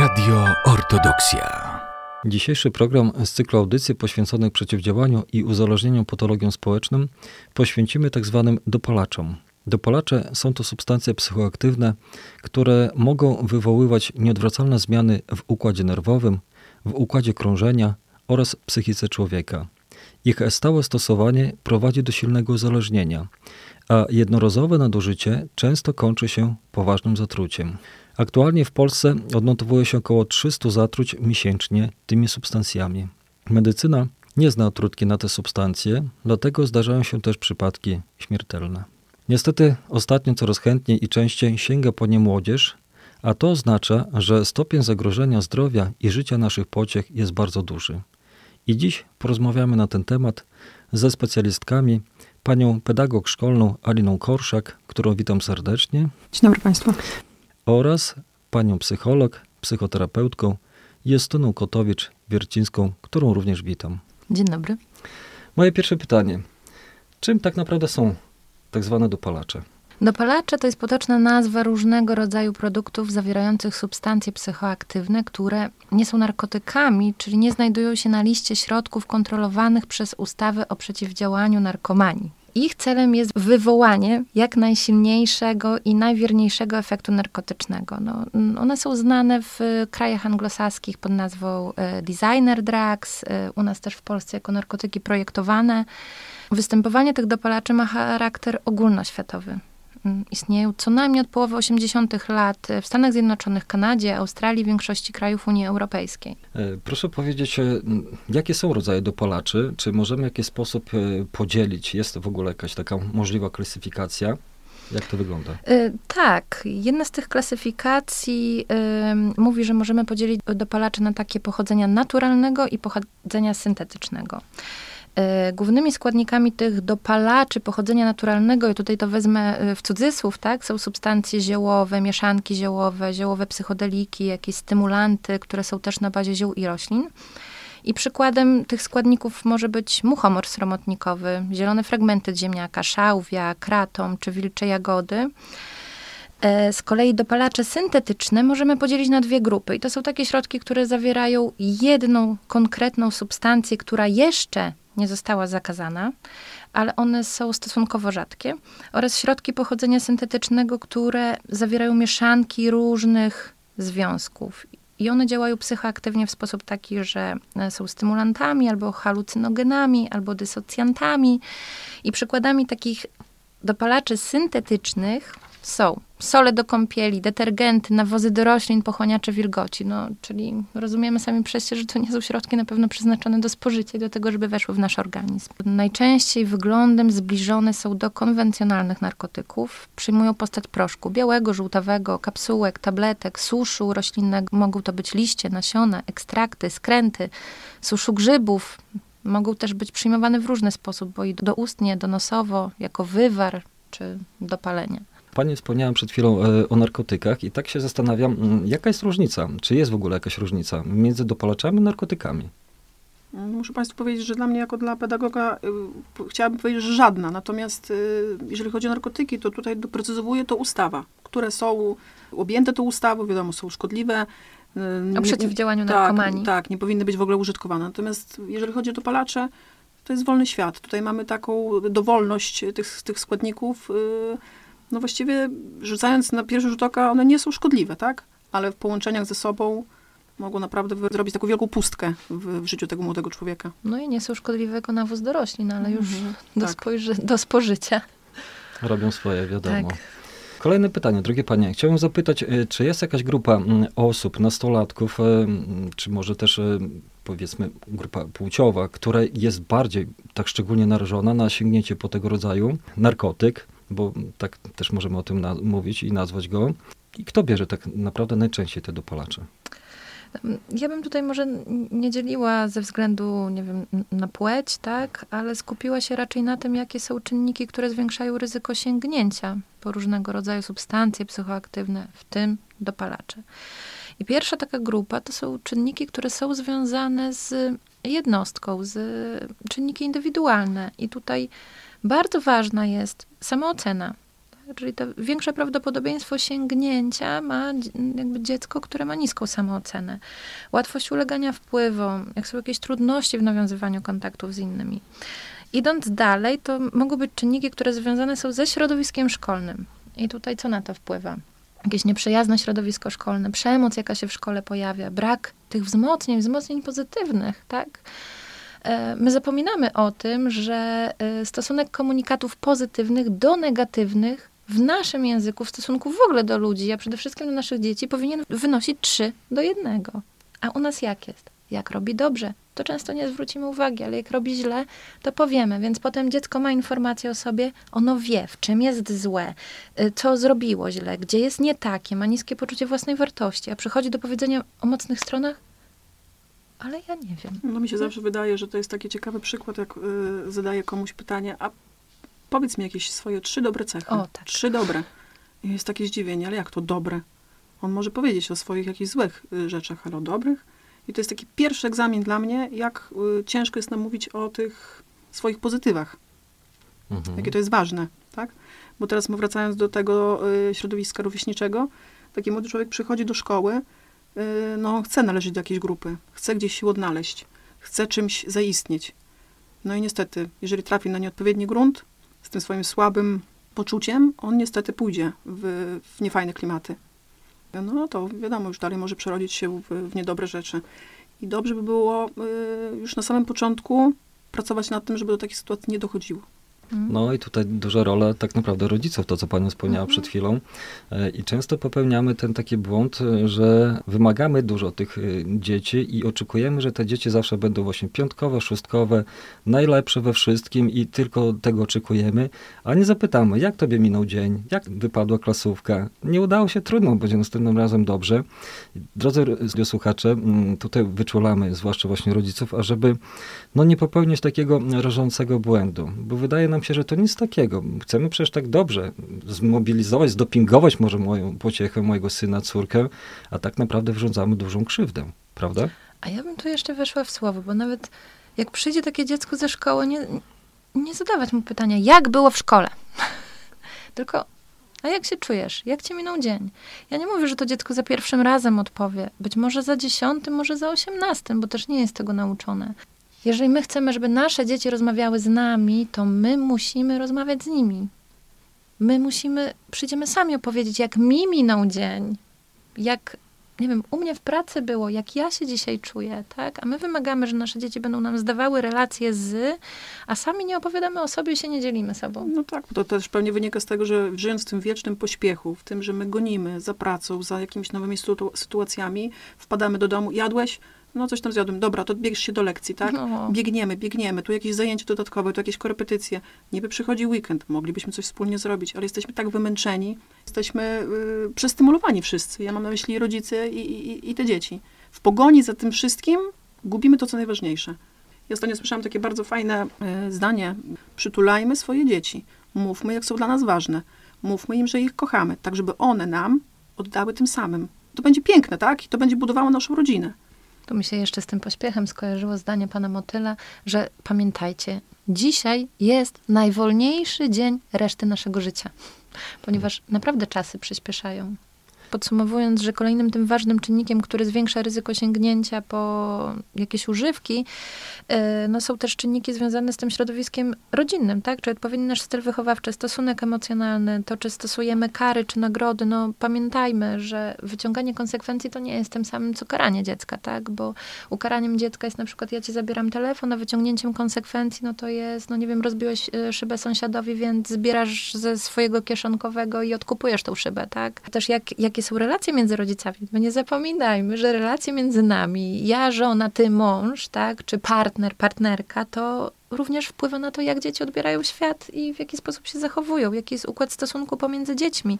Radio Ortodoksja. Dzisiejszy program z cyklu audycji poświęconych przeciwdziałaniu i uzależnieniom patologiom społecznym poświęcimy tak zwanym dopalaczom. Dopalacze są to substancje psychoaktywne, które mogą wywoływać nieodwracalne zmiany w układzie nerwowym, w układzie krążenia oraz psychice człowieka. Ich stałe stosowanie prowadzi do silnego uzależnienia, a jednorazowe nadużycie często kończy się poważnym zatruciem. Aktualnie w Polsce odnotowuje się około 300 zatruć miesięcznie tymi substancjami. Medycyna nie zna otrutki na te substancje, dlatego zdarzają się też przypadki śmiertelne. Niestety ostatnio coraz chętniej i częściej sięga po nie młodzież, a to oznacza, że stopień zagrożenia zdrowia i życia naszych pociech jest bardzo duży. I dziś porozmawiamy na ten temat ze specjalistkami, panią pedagog szkolną Aliną Korszak, którą witam serdecznie. Dzień dobry Państwu. Oraz panią psycholog, psychoterapeutką Justyną Kotowicz-Wiercińską, którą również witam. Dzień dobry. Moje pierwsze pytanie. Czym tak naprawdę są tak zwane dopalacze? Dopalacze to jest potoczna nazwa różnego rodzaju produktów zawierających substancje psychoaktywne, które nie są narkotykami, czyli nie znajdują się na liście środków kontrolowanych przez ustawy o przeciwdziałaniu narkomanii. Ich celem jest wywołanie jak najsilniejszego i najwierniejszego efektu narkotycznego. No, one są znane w krajach anglosaskich pod nazwą e, designer drugs, e, u nas też w Polsce jako narkotyki projektowane. Występowanie tych dopalaczy ma charakter ogólnoświatowy. Mm, istnieją co najmniej od połowy 80. lat w Stanach Zjednoczonych, Kanadzie, Australii, większości krajów Unii Europejskiej. E, proszę powiedzieć, e, jakie są rodzaje dopalaczy? Czy możemy w jakiś sposób e, podzielić? Jest w ogóle jakaś taka możliwa klasyfikacja? Jak to wygląda? tak. Jedna z tych klasyfikacji mówi, że możemy podzielić dopalacze na takie pochodzenia naturalnego i pochodzenia syntetycznego. E, głównymi składnikami tych dopalaczy pochodzenia naturalnego, i tutaj to wezmę e, w cudzysłów, tak, są substancje ziołowe, mieszanki ziołowe, ziołowe psychodeliki, jakieś stymulanty, które są też na bazie ziół i roślin. I przykładem tych składników może być muchomor sromotnikowy, zielone fragmenty ziemniaka, szałwia, kratom czy wilcze jagody. E, z kolei dopalacze syntetyczne możemy podzielić na dwie grupy. I to są takie środki, które zawierają jedną konkretną substancję, która jeszcze nie została zakazana, ale one są stosunkowo rzadkie, oraz środki pochodzenia syntetycznego, które zawierają mieszanki różnych związków. I one działają psychoaktywnie w sposób taki, że są stymulantami, albo halucynogenami, albo dysocjantami. I przykładami takich dopalaczy syntetycznych są sole do kąpieli, detergenty, nawozy do roślin, pochłaniacze wilgoci. No, czyli rozumiemy sami przez się, że to nie są środki na pewno przeznaczone do spożycia i do tego, żeby weszły w nasz organizm. Najczęściej wyglądem zbliżone są do konwencjonalnych narkotyków. Przyjmują postać proszku białego, żółtawego, kapsułek, tabletek, suszu roślinnego. Mogą to być liście, nasiona, ekstrakty, skręty, suszu grzybów. Mogą też być przyjmowane w różny sposób, bo i doustnie, donosowo, jako wywar czy dopalenie. Pani wspomniałem przed chwilą e, o narkotykach i tak się zastanawiam, mm, jaka jest różnica, czy jest w ogóle jakaś różnica między dopalaczami i narkotykami? Mm, muszę Państwu powiedzieć, że dla mnie jako dla pedagoga y, chciałabym powiedzieć, że żadna. Natomiast y, jeżeli chodzi o narkotyki, to tutaj doprecyzowuje to ustawa, które są objęte tą ustawą, wiadomo, są szkodliwe. Y, o przeciwdziałaniu tak, narkomanii. Tak, nie powinny być w ogóle użytkowane. Natomiast jeżeli chodzi o dopalacze, to jest wolny świat. Tutaj mamy taką dowolność tych, tych składników. Y, no właściwie rzucając na pierwszy rzut oka, one nie są szkodliwe, tak? Ale w połączeniach ze sobą mogą naprawdę zrobić taką wielką pustkę w, w, życiu tego młodego człowieka. No i nie są szkodliwe jako nawóz do roślin, ale już mm, do, tak. spojrzy- do spożycia. Robią swoje, wiadomo. Tak. Kolejne pytanie, drogie panie. Chciałbym zapytać, y, czy jest jakaś grupa mm, osób, nastolatków, y, czy może też y, powiedzmy grupa płciowa, która jest bardziej tak szczególnie narażona na sięgnięcie po tego rodzaju narkotyk, bo tak też możemy o tym mówić i nazwać go. I kto bierze tak naprawdę najczęściej te dopalacze? Ja bym tutaj może nie dzieliła ze względu, nie wiem, na płeć, tak, ale skupiła się raczej na tym, jakie są czynniki, które zwiększają ryzyko sięgnięcia po różnego rodzaju substancje psychoaktywne, w tym dopalacze. I pierwsza taka grupa to są czynniki, które są związane z jednostką, z czynniki indywidualne. I tutaj bardzo ważna jest samoocena. Czyli to większe prawdopodobieństwo sięgnięcia ma jakby dziecko, które ma niską samoocenę. Łatwość ulegania wpływom, jak są jakieś trudności w nawiązywaniu kontaktów z innymi. Idąc dalej, to mogą być czynniki, które związane są ze środowiskiem szkolnym. I tutaj co na to wpływa? Jakieś nieprzyjazne środowisko szkolne, przemoc, jaka się w szkole pojawia, brak tych wzmocnień, wzmocnień pozytywnych, tak? E, my zapominamy o tym, że e, stosunek komunikatów pozytywnych do negatywnych w naszym języku, w stosunku w ogóle do ludzi, a przede wszystkim do naszych dzieci, powinien wynosić 3 do 1. A u nas jak jest? Jak robi dobrze, to często nie zwrócimy uwagi, ale jak robi źle, to powiemy. Więc potem dziecko ma informację o sobie, ono wie, w czym jest złe, y, co zrobiło źle, gdzie jest nie takie, ma niskie poczucie własnej wartości, a przychodzi do powiedzenia o mocnych stronach, ale ja nie wiem. No mi się zawsze wydaje, że to jest taki ciekawy przykład, jak y, zadaję komuś pytanie, a powiedz mi jakieś swoje trzy dobre cechy. O, tak. Trzy dobre. I jest takie zdziwienie, ale jak to dobre? On może powiedzieć o swoich jakichś złych y, rzeczach, ale o dobrych? I to jest taki pierwszy egzamin dla mnie, jak y, ciężko jest nam mówić o tych swoich pozytywach. Mhm. Jakie to jest ważne, tak? Bo teraz wracając do tego y, środowiska rówieśniczego, taki młody człowiek przychodzi do szkoły, y, no chce należeć do jakiejś grupy, chce gdzieś się odnaleźć, chce czymś zaistnieć. No i niestety, jeżeli trafi na nieodpowiedni grunt, z tym swoim słabym poczuciem, on niestety pójdzie w, w niefajne klimaty. No to wiadomo, już dalej może przerodzić się w, w niedobre rzeczy. I dobrze by było y, już na samym początku pracować nad tym, żeby do takich sytuacji nie dochodziło. No i tutaj duża rola tak naprawdę rodziców, to co Pani wspomniała Mhm. przed chwilą. E, I często popełniamy ten taki błąd, e, że wymagamy dużo tych e, dzieci i oczekujemy, że te dzieci zawsze będą właśnie piątkowe, szóstkowe, najlepsze we wszystkim i tylko tego oczekujemy, a nie zapytamy, jak tobie minął dzień, jak wypadła klasówka. Nie udało się, trudno, będzie następnym razem dobrze. Drodzy słuchacze, tutaj wyczulamy, zwłaszcza właśnie rodziców, ażeby no nie popełnić takiego rażącego błędu, bo wydaje nam się, że to nic takiego. Chcemy przecież tak dobrze zmobilizować, zdopingować może moją pociechę mojego syna, córkę, a tak naprawdę wyrządzamy dużą krzywdę, prawda? A ja bym tu jeszcze weszła w słowo, bo nawet jak przyjdzie takie dziecko ze szkoły, nie, nie zadawać mu pytania, jak było w szkole. Tylko, a jak się czujesz? Jak ci minął dzień? Ja nie mówię, że to dziecko za pierwszym razem odpowie. Być może za dziesiątym, może za osiemnastym, bo też nie jest tego nauczone. Jeżeli my chcemy, żeby nasze dzieci rozmawiały z nami, to my musimy rozmawiać z nimi. My musimy, przyjdziemy sami opowiedzieć, jak mi minął dzień, jak nie wiem, u mnie w pracy było, jak ja się dzisiaj czuję, tak? A my wymagamy, że nasze dzieci będą nam zdawały relacje z, a sami nie opowiadamy o sobie i się nie dzielimy sobą. No tak, to też pewnie wynika z tego, że żyjąc w tym wiecznym pośpiechu, w tym, że my gonimy za pracą, za jakimiś nowymi sytu- sytuacjami, wpadamy do domu, jadłeś? No coś tam zjadłem, dobra, to bieglisz się do lekcji, tak? No. Biegniemy, biegniemy, tu jakieś zajęcie dodatkowe, tu jakieś korepetycje. Niby przychodzi weekend, moglibyśmy coś wspólnie zrobić, ale jesteśmy tak wymęczeni, jesteśmy y, przestymulowani wszyscy. Ja mam na myśli rodzice i, i, i te dzieci. W pogoni za tym wszystkim gubimy to, co najważniejsze. Ja ostatnio słyszałam takie bardzo fajne y, zdanie. Przytulajmy swoje dzieci. Mówmy, jak są dla nas ważne. Mówmy im, że ich kochamy, tak żeby one nam oddały tym samym. To będzie piękne, tak? I to będzie budowało naszą rodzinę. Tu mi się jeszcze z tym pośpiechem skojarzyło zdanie pana Motyla, że pamiętajcie, dzisiaj jest najwolniejszy dzień reszty naszego życia, ponieważ naprawdę czasy przyspieszają. Podsumowując, że kolejnym tym ważnym czynnikiem, który zwiększa ryzyko sięgnięcia po jakieś używki, yy, no są też czynniki związane z tym środowiskiem rodzinnym, tak? Czy odpowiedni nasz styl wychowawczy, stosunek emocjonalny, to czy stosujemy kary czy nagrody, no pamiętajmy, że wyciąganie konsekwencji to nie jest tym samym, co karanie dziecka, tak? Bo ukaraniem dziecka jest na przykład ja ci zabieram telefon, a wyciągnięciem konsekwencji, no to jest, no nie wiem, rozbiłeś y, szybę sąsiadowi, więc zbierasz ze swojego kieszonkowego i odkupujesz tą szybę, tak? Też jak, jakie są relacje między rodzicami. No nie zapominajmy, że relacje między nami, ja, żona, ty, mąż, tak? Czy partner, partnerka, to również wpływa na to, jak dzieci odbierają świat i w jaki sposób się zachowują, jaki jest układ stosunku pomiędzy dziećmi.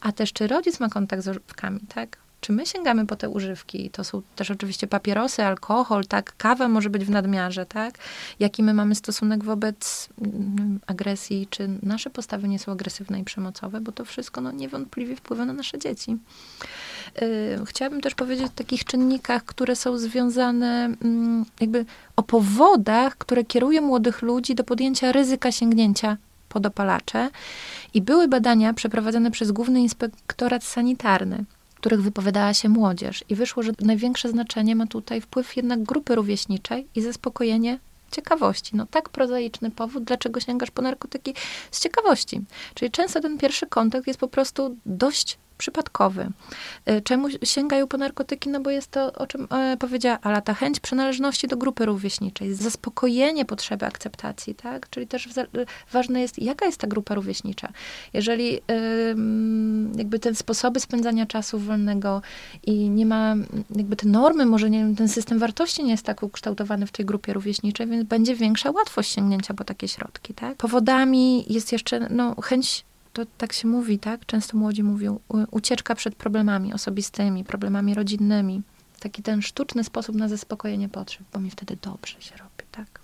A też, czy rodzic ma kontakt z używkami, tak? Czy my sięgamy po te używki? To są też oczywiście papierosy, alkohol, tak? Kawa może być w nadmiarze, tak? Jaki my mamy stosunek wobec mm, agresji? Czy nasze postawy nie są agresywne i przemocowe? Bo to wszystko no, niewątpliwie wpływa na nasze dzieci. Yy, chciałabym też powiedzieć o takich czynnikach, które są związane mm, jakby o powodach, które kierują młodych ludzi do podjęcia ryzyka sięgnięcia po dopalacze i były badania przeprowadzone przez Główny Inspektorat Sanitarny, których wypowiadała się młodzież i wyszło, że największe znaczenie ma tutaj wpływ jednak grupy rówieśniczej i zaspokojenie ciekawości. No tak prozaiczny powód, dlaczego sięgasz po narkotyki z ciekawości. Czyli często ten pierwszy kontakt jest po prostu dość przypadkowy. E, czemu sięgają po narkotyki? No bo jest to, o czym e, powiedziała Ala, ta chęć przynależności do grupy rówieśniczej, zaspokojenie potrzeby akceptacji, tak? Czyli też ważne jest, jaka jest ta grupa rówieśnicza. Jeżeli jakby te sposoby spędzania czasu wolnego i nie ma, jakby te normy, może nie ten system wartości nie jest tak ukształtowany w tej grupie rówieśniczej, więc będzie większa łatwość sięgnięcia po takie środki, tak? Powodami jest jeszcze, no, chęć to tak się mówi, tak? Często młodzi mówią, ucieczka przed problemami osobistymi, problemami rodzinnymi. Taki ten sztuczny sposób na zaspokojenie potrzeb, bo mi wtedy dobrze się robi, tak?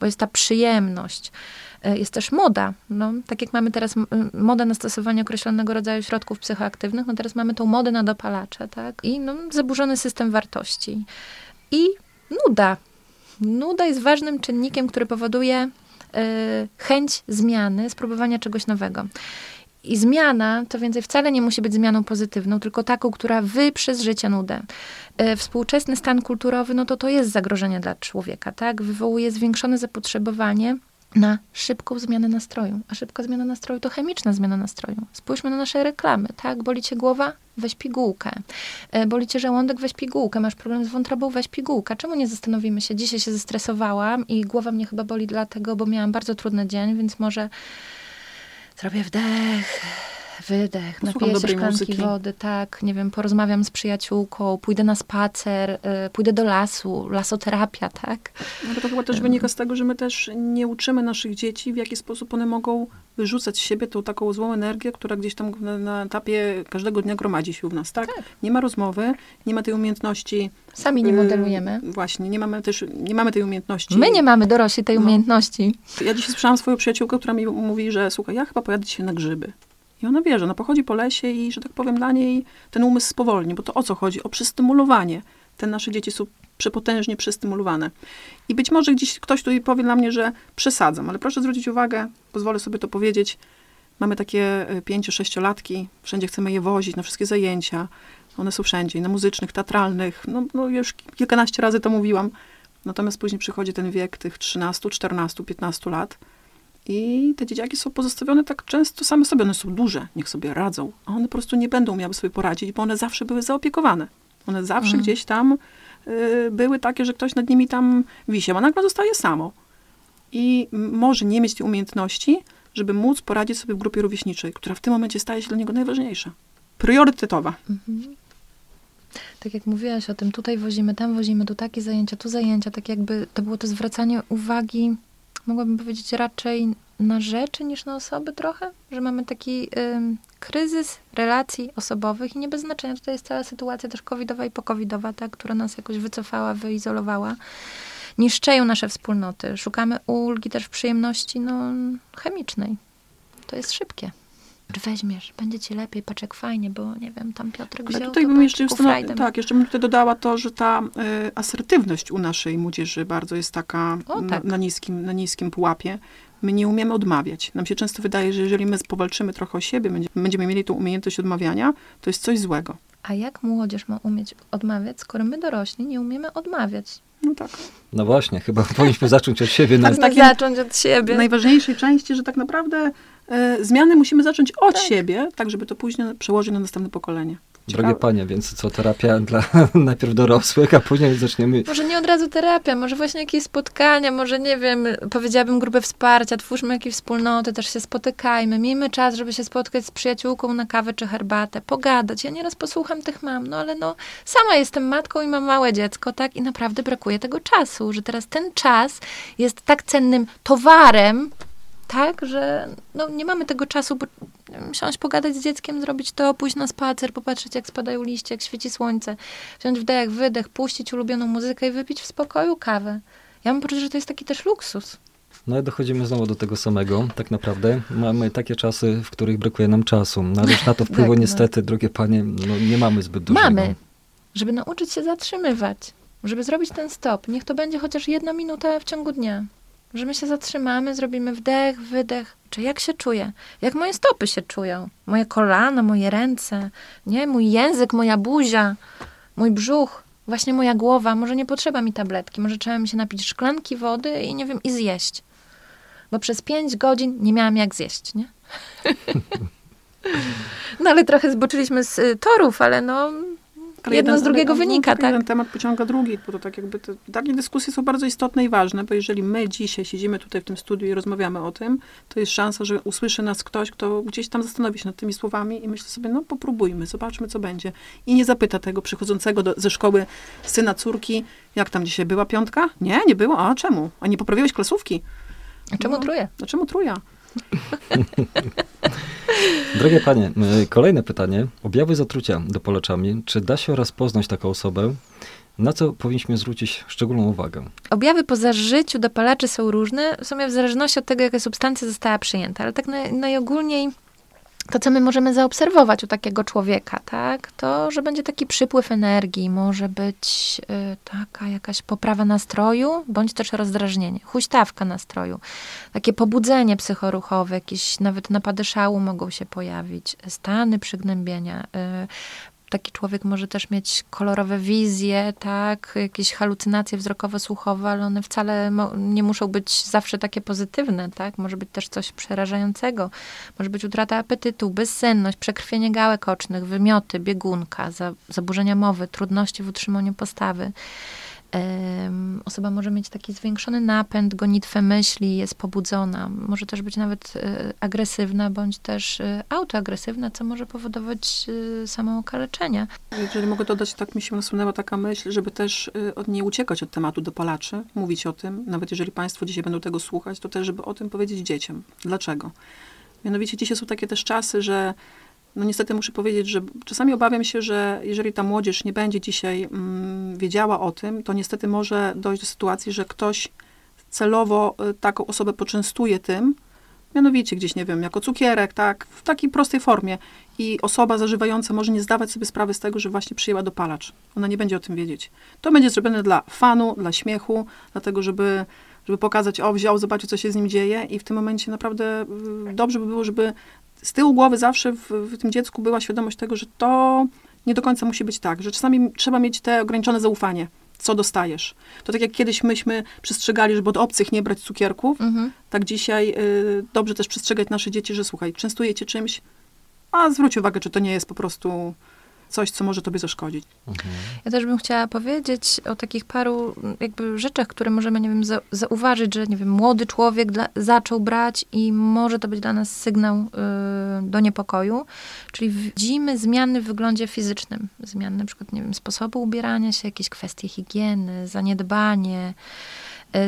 Bo jest ta przyjemność. E, jest też moda. No, tak jak mamy teraz modę na stosowanie określonego rodzaju środków psychoaktywnych, no teraz mamy tą modę na dopalacze, tak? I no, zaburzony system wartości. I nuda. Nuda jest ważnym czynnikiem, który powoduje chęć zmiany, spróbowania czegoś nowego. I zmiana to więcej wcale nie musi być zmianą pozytywną, tylko taką, która wyprze z życia nudę. Y, współczesny stan kulturowy, no to to jest zagrożenie dla człowieka, tak? Wywołuje zwiększone zapotrzebowanie na szybką zmianę nastroju. A szybka zmiana nastroju to chemiczna zmiana nastroju. Spójrzmy na nasze reklamy, tak? Boli cię głowa? Weź pigułkę. E, boli cię żołądek? Weź pigułkę. Masz problem z wątrobą? Weź pigułkę. Czemu nie zastanowimy się? Dzisiaj się zestresowałam i głowa mnie chyba boli dlatego, bo miałam bardzo trudny dzień, więc może zrobię wdech, wydech, napiję się szklanki muzyki. wody, tak, nie wiem, porozmawiam z przyjaciółką, pójdę na spacer, y, pójdę do lasu, lasoterapia, tak. No to chyba też wynika z tego, że my też nie uczymy naszych dzieci, w jaki sposób one mogą wyrzucać z siebie tą taką złą energię, która gdzieś tam na, na etapie każdego dnia gromadzi się u nas, tak? tak? Nie ma rozmowy, nie ma tej umiejętności. Sami nie y, modelujemy. Yy, właśnie, nie mamy też, nie mamy tej umiejętności. My nie mamy dorośli tej no. umiejętności. Ja dzisiaj słyszałam swoją przyjaciółkę, która mi mówi, że słuchaj, ja chyba pojadę dzisiaj na grzyby. I ona wie, że ona pochodzi po lesie i, że tak powiem, dla niej ten umysł spowolni, bo to o co chodzi? O przystymulowanie. Te nasze dzieci są przepotężnie przystymulowane. I być może gdzieś ktoś tutaj powie dla mnie, że przesadzam, ale proszę zwrócić uwagę, pozwolę sobie to powiedzieć, mamy takie e, pięcio, sześciolatki, wszędzie chcemy je wozić na wszystkie zajęcia. One są wszędzie, na muzycznych, teatralnych, no, no już kilkanaście razy to mówiłam. Natomiast później przychodzi ten wiek tych 13, 14, 15 lat, i te dzieciaki są pozostawione tak często same sobie. One są duże, niech sobie radzą, a one po prostu nie będą miały sobie poradzić, bo one zawsze były zaopiekowane. One zawsze mhm. gdzieś tam y, były takie, że ktoś nad nimi tam wisiał, a nagle zostaje samo. I może nie mieć tej umiejętności, żeby móc poradzić sobie w grupie rówieśniczej, która w tym momencie staje się dla niego najważniejsza. Priorytetowa. Mhm. Tak jak mówiłaś o tym, tutaj wozimy, tam wozimy, tu takie zajęcia, tu zajęcia, tak jakby to było to zwracanie uwagi mogłabym powiedzieć, raczej na rzeczy niż na osoby trochę, że mamy taki kryzys relacji osobowych i nie bez znaczenia. Tutaj jest cała sytuacja też covidowa i pokowidowa, ta, która nas jakoś wycofała, wyizolowała. Niszczeją nasze wspólnoty. Szukamy ulgi też w przyjemności no, chemicznej. To jest szybkie weźmiesz, będzie ci lepiej, patrz jak fajnie, bo nie wiem, tam Piotrek wziął, Ale tutaj bym jeszcze, tak, jeszcze bym tutaj dodała to, że ta y, asertywność u naszej młodzieży bardzo jest taka o, tak. na, na, niskim, na niskim pułapie. My nie umiemy odmawiać. Nam się często wydaje, że jeżeli my powalczymy trochę o siebie, będziemy, będziemy mieli tą umiejętność odmawiania, to jest coś złego. A jak młodzież ma umieć odmawiać, skoro my dorośli nie umiemy odmawiać? No tak. No właśnie, chyba powinniśmy zacząć od siebie. Tak, takim, zacząć od siebie. Najważniejszej części, że tak naprawdę zmiany musimy zacząć od tak. siebie, tak żeby to później przełożyć na następne pokolenie. Ciekawe. Drogie panie, więc co, terapia dla najpierw dorosłych, a później zaczniemy... Może nie od razu terapia, może właśnie jakieś spotkania, może nie wiem, powiedziałabym grupę wsparcia, twórzmy jakieś wspólnoty, też się spotykajmy, miejmy czas, żeby się spotkać z przyjaciółką na kawę czy herbatę, pogadać. Ja nieraz posłucham tych mam, no ale no, sama jestem matką i mam małe dziecko, tak, i naprawdę brakuje tego czasu, że teraz ten czas jest tak cennym towarem, tak, że no, nie mamy tego czasu, bo siąść pogadać z dzieckiem, zrobić to, pójść na spacer, popatrzeć jak spadają liście, jak świeci słońce, wziąć wdech, wydech, puścić ulubioną muzykę i wypić w spokoju kawę. Ja mam poczucie, że to jest taki też luksus. No i dochodzimy znowu do tego samego, tak naprawdę. Mamy takie czasy, w których brakuje nam czasu. No ale już na to wpływu tak, no. niestety, no. drogie panie, no, nie mamy zbyt dużo. Mamy, żeby nauczyć się zatrzymywać, żeby zrobić ten stop. Niech to będzie chociaż jedna minuta w ciągu dnia że my się zatrzymamy, zrobimy wdech, wydech. Czy jak się czuję? Jak moje stopy się czują? Moje kolana, moje ręce, nie? Mój język, moja buzia, mój brzuch, właśnie moja głowa. Może nie potrzeba mi tabletki, może trzeba mi się napić szklanki wody i nie wiem, i zjeść. Bo przez pięć godzin nie miałam jak zjeść, nie? no ale trochę zboczyliśmy z y, torów, ale no Ale jedno jeden- z drugiego ale- wynika, no, tak? Jeden temat pociąga drugi, bo to tak jakby te, takie dyskusje są bardzo istotne i ważne, bo jeżeli my dzisiaj siedzimy tutaj w tym studiu i rozmawiamy o tym, to jest szansa, że usłyszy nas ktoś, kto gdzieś tam zastanowi się nad tymi słowami i myśli sobie, no popróbujmy, zobaczmy, co będzie. I nie zapyta tego przychodzącego do, ze szkoły syna, córki, jak tam dzisiaj była piątka? Nie, nie było. A czemu? A nie poprawiłeś klasówki? A czemu No. truje? A czemu truja? Drogie panie, kolejne pytanie. Objawy zatrucia dopalaczami. Czy da się rozpoznać taką osobę? Na co powinniśmy zwrócić szczególną uwagę? Objawy po zażyciu dopalaczy są różne, w sumie w zależności od tego, jaka substancja została przyjęta, ale tak naj, najogólniej to, co my możemy zaobserwować u takiego człowieka, tak, to, że będzie taki przypływ energii, może być y, taka jakaś poprawa nastroju, bądź też rozdrażnienie, huśtawka nastroju, takie pobudzenie psychoruchowe, jakieś nawet napady szału mogą się pojawić, stany przygnębienia, y, taki człowiek może też mieć kolorowe wizje, tak, jakieś halucynacje wzrokowo-słuchowe, ale one wcale nie muszą być zawsze takie pozytywne, tak? Może być też coś przerażającego. Może być utrata apetytu, bezsenność, przekrwienie gałek ocznych, wymioty, biegunka, za- zaburzenia mowy, trudności w utrzymaniu postawy. Osoba może mieć taki zwiększony napęd, gonitwę myśli, jest pobudzona. Może też być nawet e, agresywna, bądź też e, autoagresywna, co może powodować e, samookaleczenie. Jeżeli mogę dodać, tak mi się nasunęła taka myśl, żeby też od nie uciekać od tematu dopalaczy, mówić o tym, nawet jeżeli Państwo dzisiaj będą tego słuchać, to też, żeby o tym powiedzieć dzieciom. Dlaczego? Mianowicie dzisiaj są takie też czasy, że no niestety muszę powiedzieć, że czasami obawiam się, że jeżeli ta młodzież nie będzie dzisiaj mm, wiedziała o tym, to niestety może dojść do sytuacji, że ktoś celowo y, taką osobę poczęstuje tym, mianowicie gdzieś, nie wiem, jako cukierek, tak, w takiej prostej formie. I osoba zażywająca może nie zdawać sobie sprawy z tego, że właśnie przyjęła dopalacz. Ona nie będzie o tym wiedzieć. To będzie zrobione dla fanu, dla śmiechu, dlatego, żeby, żeby pokazać, o, wziął, zobaczył, co się z nim dzieje i w tym momencie naprawdę y, dobrze by było, żeby z tyłu głowy zawsze w, w tym dziecku była świadomość tego, że to nie do końca musi być tak, że czasami trzeba mieć te ograniczone zaufanie, co dostajesz. To tak jak kiedyś myśmy przestrzegali, żeby od obcych nie brać cukierków, Mhm. tak dzisiaj y, dobrze też przestrzegać nasze dzieci, że słuchaj, częstujecie czymś, a zwróć uwagę, czy to nie jest po prostu coś, co może tobie zaszkodzić. Ja też bym chciała powiedzieć o takich paru m, jakby rzeczach, które możemy, nie wiem, za, zauważyć, że, nie wiem, młody człowiek dla, zaczął brać i może to być dla nas sygnał y, do niepokoju. Czyli widzimy zmiany w wyglądzie fizycznym. Zmiany na przykład, nie wiem, sposobu ubierania się, jakieś kwestie higieny, zaniedbanie,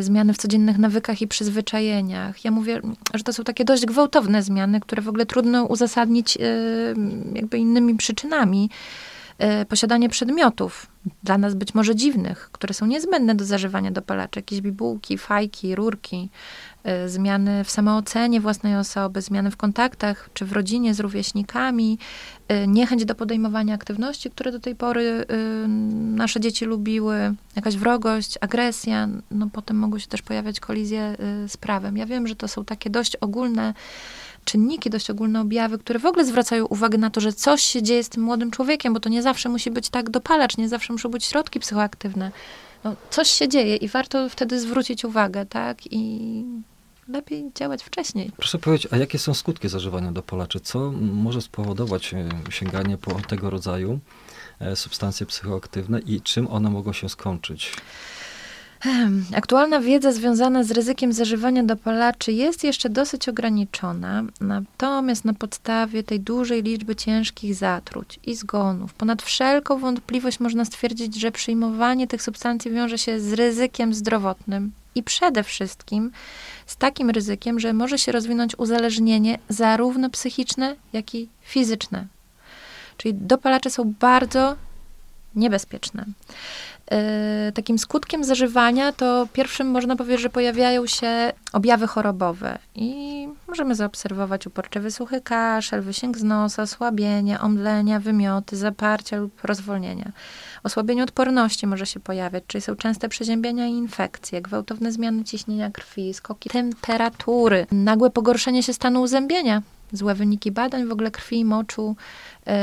zmiany w codziennych nawykach i przyzwyczajeniach. Ja mówię, że to są takie dość gwałtowne zmiany, które w ogóle trudno uzasadnić y, jakby innymi przyczynami e, posiadanie przedmiotów, dla nas być może dziwnych, które są niezbędne do zażywania dopalaczy, jakieś bibułki, fajki, rurki, e, zmiany w samoocenie własnej osoby, zmiany w kontaktach czy w rodzinie z rówieśnikami, e, niechęć do podejmowania aktywności, które do tej pory e, nasze dzieci lubiły, jakaś wrogość, agresja, no potem mogą się też pojawiać kolizje e, z prawem. Ja wiem, że to są takie dość ogólne czynniki, dość ogólne objawy, które w ogóle zwracają uwagę na to, że coś się dzieje z tym młodym człowiekiem, bo to nie zawsze musi być tak dopalacz, nie zawsze muszą być środki psychoaktywne. No, coś się dzieje i warto wtedy zwrócić uwagę, tak? I lepiej działać wcześniej. Proszę powiedzieć, a jakie są skutki zażywania dopalaczy? Co może spowodować e, sięganie po tego rodzaju e, substancje psychoaktywne i czym one mogą się skończyć? Aktualna wiedza związana z ryzykiem zażywania dopalaczy jest jeszcze dosyć ograniczona, natomiast na podstawie tej dużej liczby ciężkich zatruć i zgonów, ponad wszelką wątpliwość można stwierdzić, że przyjmowanie tych substancji wiąże się z ryzykiem zdrowotnym i przede wszystkim z takim ryzykiem, że może się rozwinąć uzależnienie zarówno psychiczne, jak i fizyczne. Czyli dopalacze są bardzo niebezpieczne. Yy, takim skutkiem zażywania to pierwszym można powiedzieć, że pojawiają się objawy chorobowe i możemy zaobserwować uporczywy suchy kaszel, wysięg z nosa, osłabienie, omdlenia, wymioty, zaparcia lub rozwolnienia. Osłabienie odporności może się pojawiać, czyli są częste przeziębienia i infekcje, gwałtowne zmiany ciśnienia krwi, skoki temperatury, nagłe pogorszenie się stanu uzębienia, złe wyniki badań w ogóle krwi, moczu, e,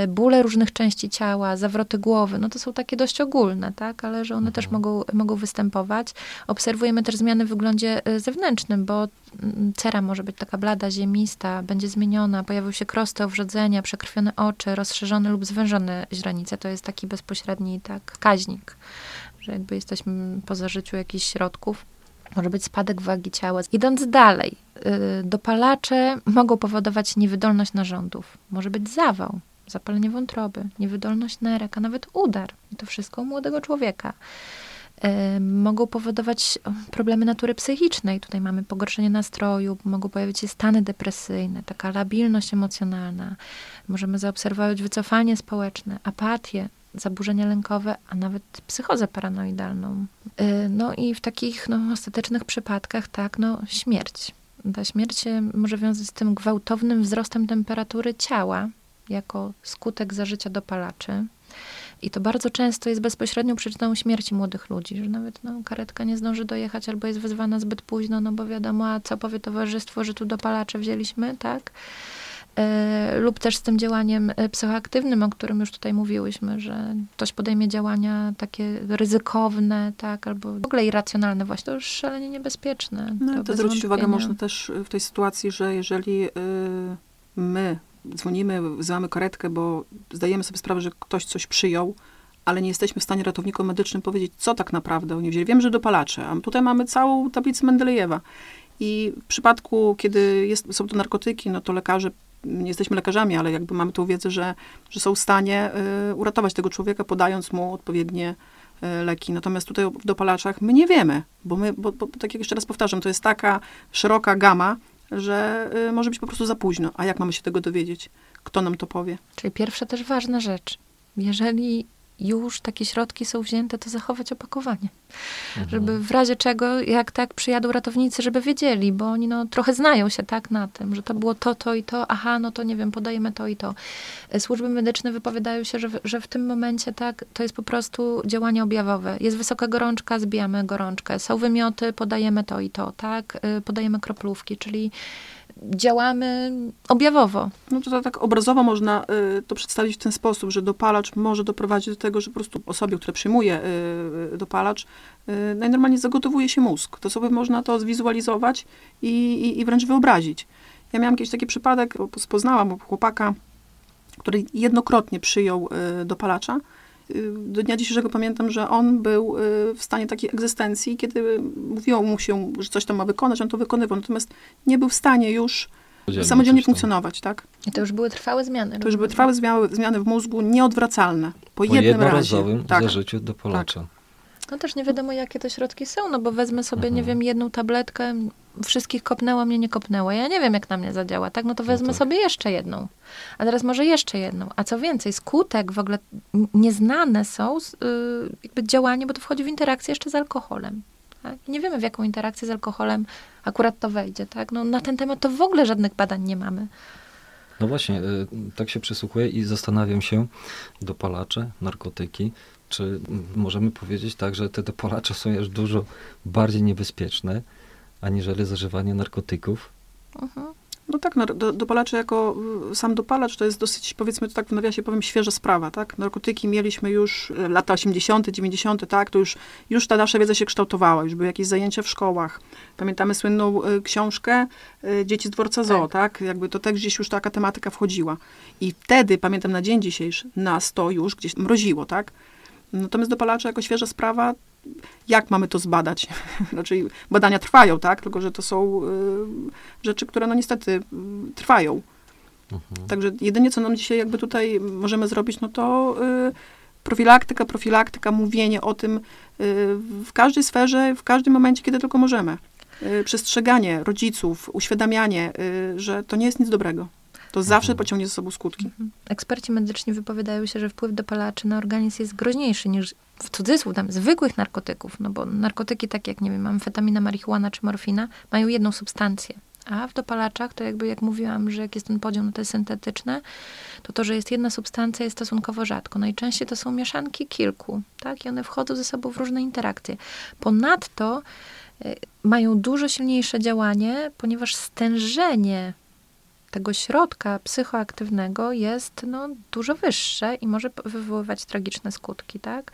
bóle różnych części ciała, zawroty głowy, no to są takie dość ogólne, tak, ale że one też Mhm. mogą, mogą występować. Obserwujemy też zmiany w wyglądzie e, zewnętrznym, bo mm, cera może być taka blada, ziemista, będzie zmieniona, pojawią się krosty, owrzodzenia, przekrwione oczy, rozszerzone lub zwężone źrenice. To jest taki bezpośredni tak wskaźnik, że jakby jesteśmy po zażyciu jakichś środków. Może być spadek wagi ciała. Idąc dalej, y, dopalacze mogą powodować niewydolność narządów. Może być zawał, zapalenie wątroby, niewydolność nerek, a nawet udar. I to wszystko u młodego człowieka. Y, Mogą powodować problemy natury psychicznej. Tutaj mamy pogorszenie nastroju, mogą pojawić się stany depresyjne, taka labilność emocjonalna. Możemy zaobserwować wycofanie społeczne, apatię, zaburzenia lękowe, a nawet psychozę paranoidalną. Y, No i w takich no, ostatecznych przypadkach, tak, no śmierć. Ta śmierć może wiązać z tym gwałtownym wzrostem temperatury ciała jako skutek zażycia dopalaczy. I to bardzo często jest bezpośrednią przyczyną śmierci młodych ludzi, że nawet no, karetka nie zdąży dojechać albo jest wezwana zbyt późno, no bo wiadomo, a co powie towarzystwo, że tu dopalacze wzięliśmy, tak? E, lub też z tym działaniem e, psychoaktywnym, o którym już tutaj mówiłyśmy, że ktoś podejmie działania takie ryzykowne, tak, albo w ogóle irracjonalne właśnie, to już szalenie niebezpieczne. No, to to zwrócić uwagę można też w tej sytuacji, że jeżeli y, my dzwonimy, wzywamy karetkę, bo zdajemy sobie sprawę, że ktoś coś przyjął, ale nie jesteśmy w stanie ratownikom medycznym powiedzieć, co tak naprawdę oni wzięli. Wiem, że dopalacze, a tutaj mamy całą tablicę Mendelejewa. I w przypadku, kiedy jest, są to narkotyki, no to lekarze, nie jesteśmy lekarzami, ale jakby mamy tą wiedzę, że, że są w stanie y, uratować tego człowieka, podając mu odpowiednie y, leki. Natomiast tutaj w dopalaczach my nie wiemy, bo my, bo, bo tak jak jeszcze raz powtarzam, to jest taka szeroka gama, że y, może być po prostu za późno. A jak mamy się tego dowiedzieć? Kto nam to powie? Czyli pierwsza też ważna rzecz. Jeżeli już takie środki są wzięte, to zachować opakowanie. Mhm. Żeby w razie czego, jak tak przyjadą ratownicy, żeby wiedzieli, bo oni no, trochę znają się tak na tym, że to było to, to i to, aha, no to nie wiem, podajemy to i to. E, Służby medyczne wypowiadają się, że w, że w tym momencie tak, to jest po prostu działanie objawowe. Jest wysoka gorączka, zbijamy gorączkę. Są wymioty, podajemy to i to, tak? Y, Podajemy kroplówki, czyli działamy objawowo. No to, to tak obrazowo można y, to przedstawić w ten sposób, że dopalacz może doprowadzić do tego, że po prostu osobie, która przyjmuje y, y, dopalacz, y, najnormalniej zagotowuje się mózg. To sobie można to zwizualizować i, i, i wręcz wyobrazić. Ja miałam kiedyś taki przypadek, poznałam chłopaka, który jednokrotnie przyjął y, dopalacza. Do dnia dzisiejszego pamiętam, że on był y, w stanie takiej egzystencji, kiedy mówiło mu się, że coś tam ma wykonać, on to wykonywał, natomiast nie był w stanie już samodzielnie tam. funkcjonować, tak? I to już były trwałe zmiany. To już były trwałe zmiany, zmiany w mózgu, nieodwracalne. Po, Po jednym razie. jednorazowym Tak. zażyciu dopalacza. No też nie wiadomo, jakie to środki są, no bo wezmę sobie, nie Mhm. wiem, jedną tabletkę, wszystkich kopnęła, mnie nie kopnęła. Ja nie wiem, jak na mnie zadziała, tak? No to No wezmę tak. sobie jeszcze jedną. A teraz może jeszcze jedną. A co więcej, skutek w ogóle nieznane są, y, jakby działanie, bo to wchodzi w interakcję jeszcze z alkoholem. Tak? Nie wiemy, w jaką interakcję z alkoholem akurat to wejdzie, tak? No na ten temat to w ogóle żadnych badań nie mamy. No właśnie, y, tak się przysłuchuję i zastanawiam się, dopalacze, narkotyki, czy możemy powiedzieć tak, że te dopalacze są już dużo bardziej niebezpieczne, aniżeli zażywanie narkotyków? Mhm. No tak, do, dopalacze jako y, sam dopalacz to jest dosyć, powiedzmy to tak w nawiasie powiem, świeża sprawa, tak? Narkotyki mieliśmy już y, lata 80., 90., tak? To już, już ta nasza wiedza się kształtowała, już były jakieś zajęcia w szkołach. Pamiętamy słynną y, książkę y, Dzieci z dworca zoo, tak. Jakby to też gdzieś już taka tematyka wchodziła. I wtedy, pamiętam na dzień dzisiejszy, nas to już gdzieś mroziło, tak? Natomiast dopalacze jako świeża sprawa, jak mamy to zbadać? Raczej badania trwają, tak? Tylko, że to są y, rzeczy, które no niestety y, trwają. Mhm. Także jedynie, co nam dzisiaj jakby tutaj możemy zrobić, no to y, profilaktyka, profilaktyka, mówienie o tym w każdej sferze, w każdym momencie, kiedy tylko możemy. Przestrzeganie rodziców, uświadamianie, że to nie jest nic dobrego. To zawsze pociągnie ze sobą skutki. Eksperci medyczni wypowiadają się, że wpływ dopalaczy na organizm jest groźniejszy niż w cudzysłów tam zwykłych narkotyków, no bo narkotyki takie jak, nie wiem, amfetamina, marihuana czy morfina mają jedną substancję. A w dopalaczach, to jakby jak mówiłam, że jak jest ten podział na te syntetyczne, to to, że jest jedna substancja jest stosunkowo rzadko. Najczęściej to są mieszanki kilku, tak? I one wchodzą ze sobą w różne interakcje. Ponadto y, mają dużo silniejsze działanie, ponieważ stężenie tego środka psychoaktywnego jest no, dużo wyższe i może wywoływać tragiczne skutki, tak?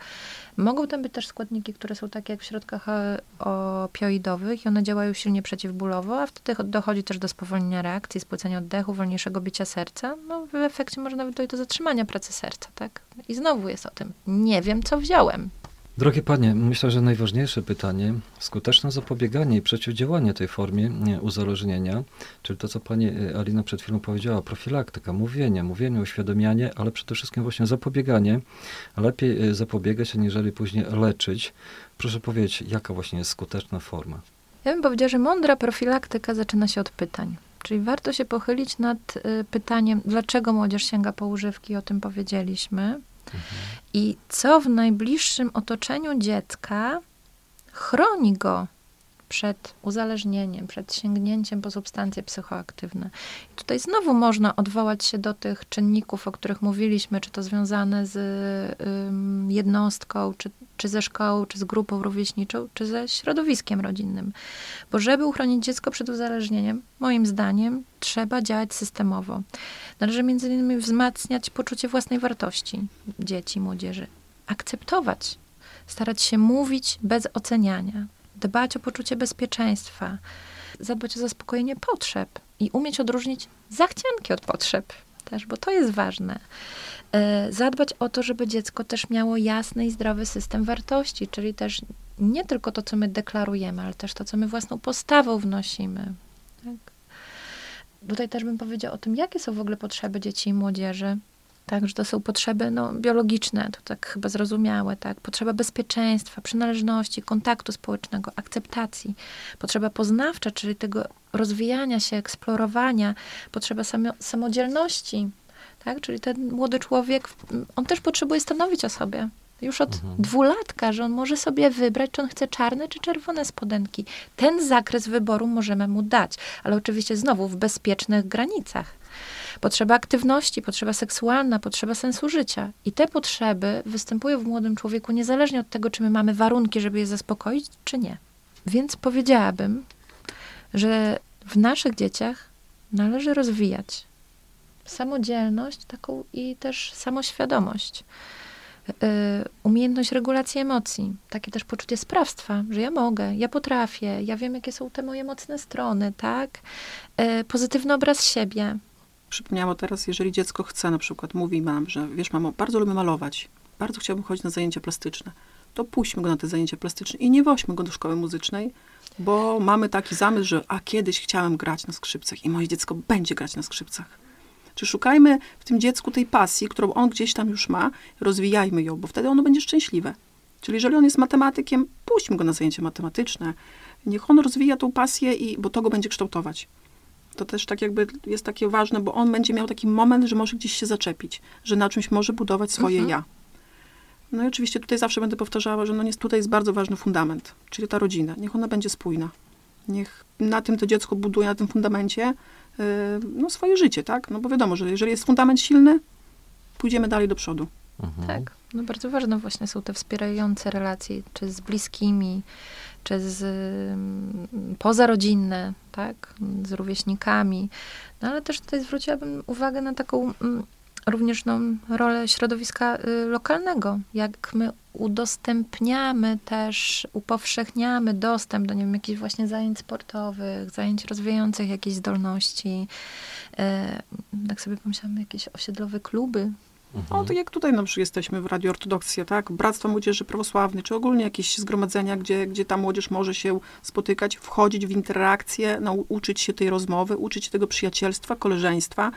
Mogą tam być też składniki, które są takie jak w środkach e, opioidowych i one działają silnie przeciwbólowo, a wtedy cho- dochodzi też do spowolnienia reakcji, spłycenia oddechu, wolniejszego bicia serca. No, w efekcie może nawet dojść do zatrzymania pracy serca, tak? I znowu jest o tym. Nie wiem, co wziąłem. Drogie panie, myślę, że najważniejsze pytanie, skuteczne zapobieganie i przeciwdziałanie tej formie nie, uzależnienia, czyli to, co pani y, Alina przed chwilą powiedziała, profilaktyka, mówienie, mówienie, uświadamianie, ale przede wszystkim właśnie zapobieganie. Lepiej y, zapobiegać, aniżeli później leczyć. Proszę powiedzieć, jaka właśnie jest skuteczna forma? Ja bym powiedziała, że mądra profilaktyka zaczyna się od pytań. Czyli warto się pochylić nad y, pytaniem, dlaczego młodzież sięga po używki, o tym powiedzieliśmy. I co w najbliższym otoczeniu dziecka chroni go przed uzależnieniem, przed sięgnięciem po substancje psychoaktywne. I tutaj znowu można odwołać się do tych czynników, o których mówiliśmy, czy to związane z jednostką, czy, czy ze szkołą, czy z grupą rówieśniczą, czy ze środowiskiem rodzinnym. Bo żeby uchronić dziecko przed uzależnieniem, moim zdaniem, trzeba działać systemowo. Należy między innymi wzmacniać poczucie własnej wartości dzieci, młodzieży. Akceptować, starać się mówić bez oceniania, dbać o poczucie bezpieczeństwa, zadbać o zaspokojenie potrzeb i umieć odróżnić zachcianki od potrzeb też, bo to jest ważne. E, Zadbać o to, żeby dziecko też miało jasny i zdrowy system wartości, czyli też nie tylko to, co my deklarujemy, ale też to, co my własną postawą wnosimy. Tak? Tutaj też bym powiedziała o tym, jakie są w ogóle potrzeby dzieci i młodzieży. Tak, że to są potrzeby no, biologiczne, to tak chyba zrozumiałe, tak? Potrzeba bezpieczeństwa, przynależności, kontaktu społecznego, akceptacji. Potrzeba poznawcza, czyli tego rozwijania się, eksplorowania. Potrzeba samo, samodzielności, tak? Czyli ten młody człowiek, on też potrzebuje stanowić o sobie. Już od dwulatka, że on może sobie wybrać, czy on chce czarne, czy czerwone spodenki. Ten zakres wyboru możemy mu dać, ale oczywiście znowu w bezpiecznych granicach. Potrzeba aktywności, potrzeba seksualna, potrzeba sensu życia. I te potrzeby występują w młodym człowieku niezależnie od tego, czy my mamy warunki, żeby je zaspokoić, czy nie. Więc powiedziałabym, że w naszych dzieciach należy rozwijać samodzielność taką i też samoświadomość. Y, umiejętność regulacji emocji, takie też poczucie sprawstwa, że ja mogę, ja potrafię, ja wiem, jakie są te moje mocne strony, tak? Y, Pozytywny obraz siebie, Przypomniało teraz, jeżeli dziecko chce, na przykład mówi mam, że wiesz mamo, bardzo lubię malować, bardzo chciałbym chodzić na zajęcia plastyczne, to puśćmy go na te zajęcia plastyczne i nie woźmy go do szkoły muzycznej, bo mamy taki zamysł, że a kiedyś chciałem grać na skrzypcach i moje dziecko będzie grać na skrzypcach. Czy szukajmy w tym dziecku tej pasji, którą on gdzieś tam już ma, rozwijajmy ją, bo wtedy ono będzie szczęśliwe. Czyli jeżeli on jest matematykiem, puśćmy go na zajęcia matematyczne. Niech on rozwija tą pasję, i, bo to go będzie kształtować. To też tak jakby jest takie ważne, bo on będzie miał taki moment, że może gdzieś się zaczepić, że na czymś może budować swoje Mhm. ja. No i oczywiście tutaj zawsze będę powtarzała, że no jest, tutaj jest bardzo ważny fundament, czyli ta rodzina. Niech ona będzie spójna. Niech na tym to dziecko buduje, na tym fundamencie no, swoje życie, tak? No bo wiadomo, że jeżeli jest fundament silny, pójdziemy dalej do przodu. Mhm. Tak. No bardzo ważne właśnie są te wspierające relacje, czy z bliskimi, czy z mm, pozarodzinne, tak, z rówieśnikami. No ale też tutaj zwróciłabym uwagę na taką mm, również no, rolę środowiska y, lokalnego. Jak my udostępniamy też, upowszechniamy dostęp do, nie wiem, jakichś właśnie zajęć sportowych, zajęć rozwijających jakieś zdolności. E, tak sobie pomyślałam, jakieś osiedlowe kluby, No, tak jak tutaj na przykład jesteśmy w Radio Ortodoksja, tak? Bractwo Młodzieży Prawosławnej, czy ogólnie jakieś zgromadzenia, gdzie, gdzie ta młodzież może się spotykać, wchodzić w interakcję, nau- uczyć się tej rozmowy, uczyć się tego przyjacielstwa, koleżeństwa,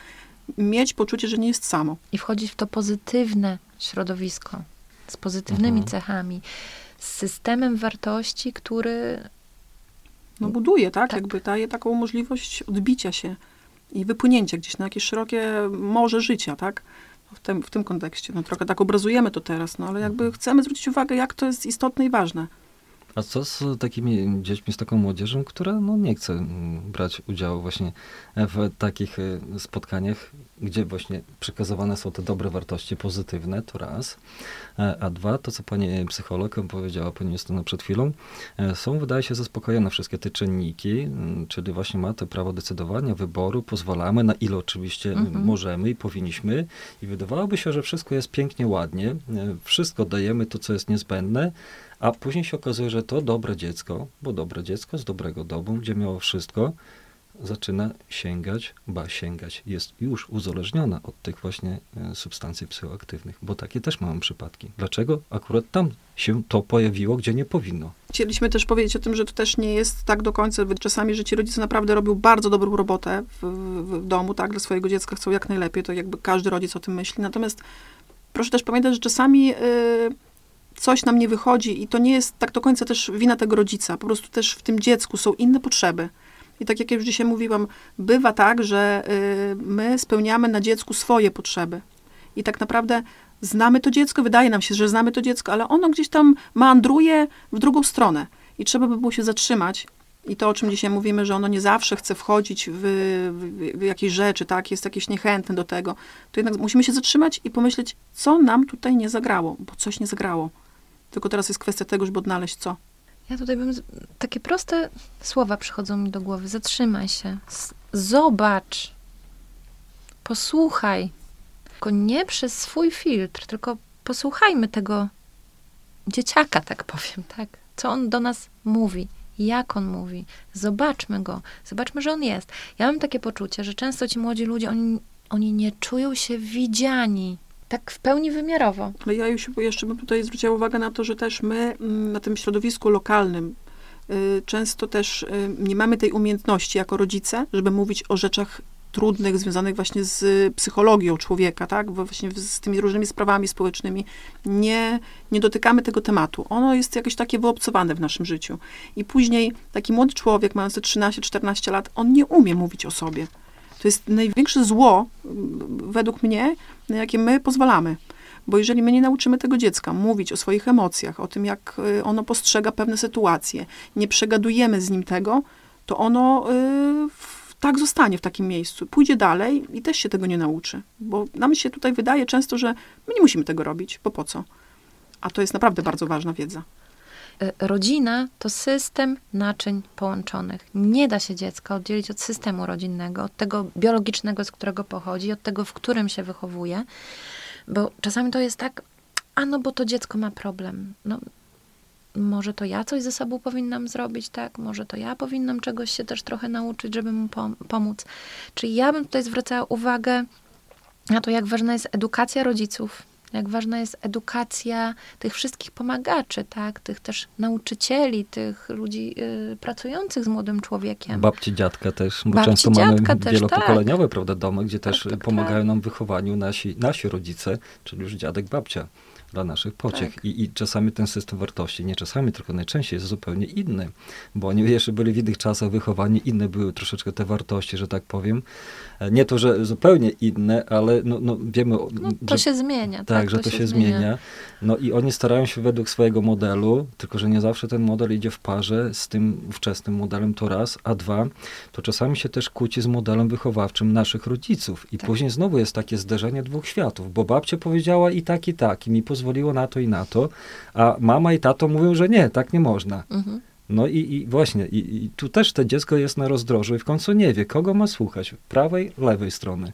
mieć poczucie, że nie jest samo. i wchodzić w to pozytywne środowisko z pozytywnymi Mhm. cechami, z systemem wartości, który No buduje, tak? Tak. Jakby daje taką możliwość odbicia się i wypłynięcie gdzieś na jakieś szerokie morze życia, tak? W tym, w tym kontekście. No, trochę tak obrazujemy to teraz, no ale jakby chcemy zwrócić uwagę, jak to jest istotne i ważne. A co z takimi dziećmi, z taką młodzieżą, która no, nie chce mm, brać udziału właśnie w takich y, spotkaniach, gdzie właśnie przekazywane są te dobre wartości pozytywne, to raz. E, A dwa, to co pani psycholog powiedziała, pani Justyna przed chwilą, e, są wydaje się zaspokojone wszystkie te czynniki, mm, czyli właśnie ma to prawo decydowania, wyboru, pozwalamy, na ile oczywiście Mhm. możemy i powinniśmy. I wydawałoby się, że wszystko jest pięknie, ładnie, e, wszystko dajemy to, co jest niezbędne, a później się okazuje, że to dobre dziecko, bo dobre dziecko z dobrego domu, gdzie miało wszystko, zaczyna sięgać, ba sięgać, jest już uzależniona od tych właśnie e, substancji psychoaktywnych, bo takie też mamy przypadki. Dlaczego akurat tam się to pojawiło, gdzie nie powinno? Chcieliśmy też powiedzieć o tym, że to też nie jest tak do końca. Czasami, że ci rodzice naprawdę robią bardzo dobrą robotę w, w, w domu, tak, dla swojego dziecka chcą jak najlepiej, to jakby każdy rodzic o tym myśli. Natomiast proszę też pamiętać, że czasami y, coś nam nie wychodzi i to nie jest tak do końca też wina tego rodzica. Po prostu też w tym dziecku są inne potrzeby. I tak jak już dzisiaj mówiłam, bywa tak, że y, my spełniamy na dziecku swoje potrzeby. I tak naprawdę znamy to dziecko, wydaje nam się, że znamy to dziecko, ale ono gdzieś tam meandruje w drugą stronę. I trzeba by było się zatrzymać. I to, o czym dzisiaj mówimy, że ono nie zawsze chce wchodzić w, w, w jakieś rzeczy, tak, jest jakieś niechętne do tego, to jednak musimy się zatrzymać i pomyśleć, co nam tutaj nie zagrało, bo coś nie zagrało. Tylko teraz jest kwestia tego, żeby odnaleźć co. Ja tutaj bym. Takie proste słowa przychodzą mi do głowy. Zatrzymaj się. Zobacz. Posłuchaj. Tylko nie przez swój filtr, tylko posłuchajmy tego dzieciaka, tak powiem, tak? Co on do nas mówi, jak on mówi. Zobaczmy go, zobaczmy, że on jest. Ja mam takie poczucie, że często ci młodzi ludzie, oni, oni nie czują się widziani. Tak w pełni wymiarowo. Ale ja już jeszcze bym tutaj zwróciła uwagę na to, że też my mm, na tym środowisku lokalnym y, często też y, nie mamy tej umiejętności jako rodzice, żeby mówić o rzeczach trudnych, związanych właśnie z psychologią człowieka, tak? Właśnie z tymi różnymi sprawami społecznymi. Nie, nie dotykamy tego tematu. Ono jest jakieś takie wyobcowane w naszym życiu. I później taki młody człowiek, mający 13-14 lat, on nie umie mówić o sobie. To jest największe zło, mm, według mnie, na jakie my pozwalamy. Bo jeżeli my nie nauczymy tego dziecka mówić o swoich emocjach, o tym, jak y, ono postrzega pewne sytuacje, nie przegadujemy z nim tego, to ono y, tak zostanie w takim miejscu. Pójdzie dalej i też się tego nie nauczy. Bo nam się tutaj wydaje często, że my nie musimy tego robić, bo po co? A to jest naprawdę bardzo ważna wiedza. Y, Rodzina to system naczyń połączonych. Nie da się dziecka oddzielić od systemu rodzinnego, od tego biologicznego, z którego pochodzi, od tego, w którym się wychowuje. Bo czasami to jest tak, a no bo to dziecko ma problem. No, może to ja coś ze sobą powinnam zrobić, tak? Może to ja powinnam czegoś się też trochę nauczyć, żeby mu pom- pomóc. Czyli ja bym tutaj zwracała uwagę na to, jak ważna jest edukacja rodziców, jak ważna jest edukacja tych wszystkich pomagaczy, tak? Tych też nauczycieli, tych ludzi y, pracujących z młodym człowiekiem. Babci, dziadka też, bo Babci, często mamy też, wielopokoleniowe, prawda, domy, gdzie też Tak, tak, pomagają tak. nam w wychowaniu nasi, nasi rodzice, czyli już dziadek, babcia dla naszych pociech. Tak. I, I czasami ten system wartości, nie czasami, tylko najczęściej jest zupełnie inny, bo oni jeszcze byli w innych czasach wychowani, inne były troszeczkę te wartości, że tak powiem. E, Nie to, że zupełnie inne, ale no, no wiemy, No, to że się zmienia. Tak, tak, że to, się zmienia. No i oni starają się według swojego modelu, tylko że nie zawsze ten model idzie w parze z tym ówczesnym modelem, to raz, a dwa, to czasami się też kłóci z modelem wychowawczym naszych rodziców. I Tak. później znowu jest takie zderzenie dwóch światów, bo babcia powiedziała i tak, i tak, i mi pozwoliło na to i na to, a mama i tato mówią, że nie, tak nie można. Mhm. No i, i właśnie, i, i tu też to dziecko jest na rozdrożu i w końcu nie wie, kogo ma słuchać, prawej, lewej strony.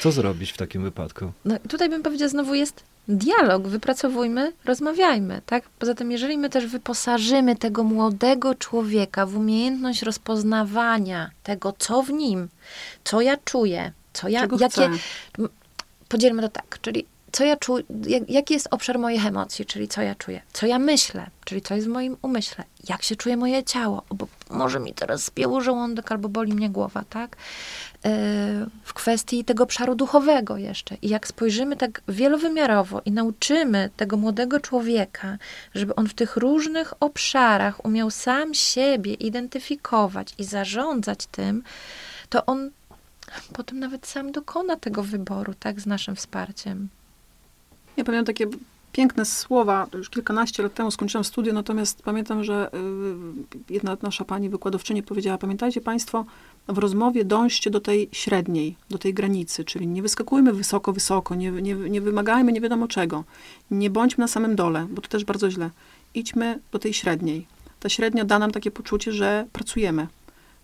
Co zrobić w takim wypadku? No i tutaj bym powiedziała, znowu jest dialog, wypracowujmy, rozmawiajmy, tak? Poza tym, jeżeli my też wyposażymy tego młodego człowieka w umiejętność rozpoznawania tego, co w nim, co ja czuję, co ja, Czego jakie, chcę? podzielmy to tak, czyli co ja czuję, jak, jaki jest obszar moich emocji, czyli co ja czuję, co ja myślę, czyli co jest w moim umyśle, jak się czuje moje ciało, bo może mi teraz spięło żołądek albo boli mnie głowa, tak? Yy, w kwestii tego obszaru duchowego jeszcze. I jak spojrzymy tak wielowymiarowo i nauczymy tego młodego człowieka, żeby on w tych różnych obszarach umiał sam siebie identyfikować i zarządzać tym, to on potem nawet sam dokona tego wyboru, tak, z naszym wsparciem. Ja pamiętam takie piękne słowa, już kilkanaście lat temu skończyłam studia, natomiast pamiętam, że y, jedna nasza pani wykładowczyni powiedziała, pamiętajcie Państwo, w rozmowie dążcie do tej średniej, do tej granicy, czyli nie wyskakujmy wysoko, wysoko, nie, nie, nie wymagajmy nie wiadomo czego, nie bądźmy na samym dole, bo to też bardzo źle. Idźmy do tej średniej. Ta średnia da nam takie poczucie, że pracujemy.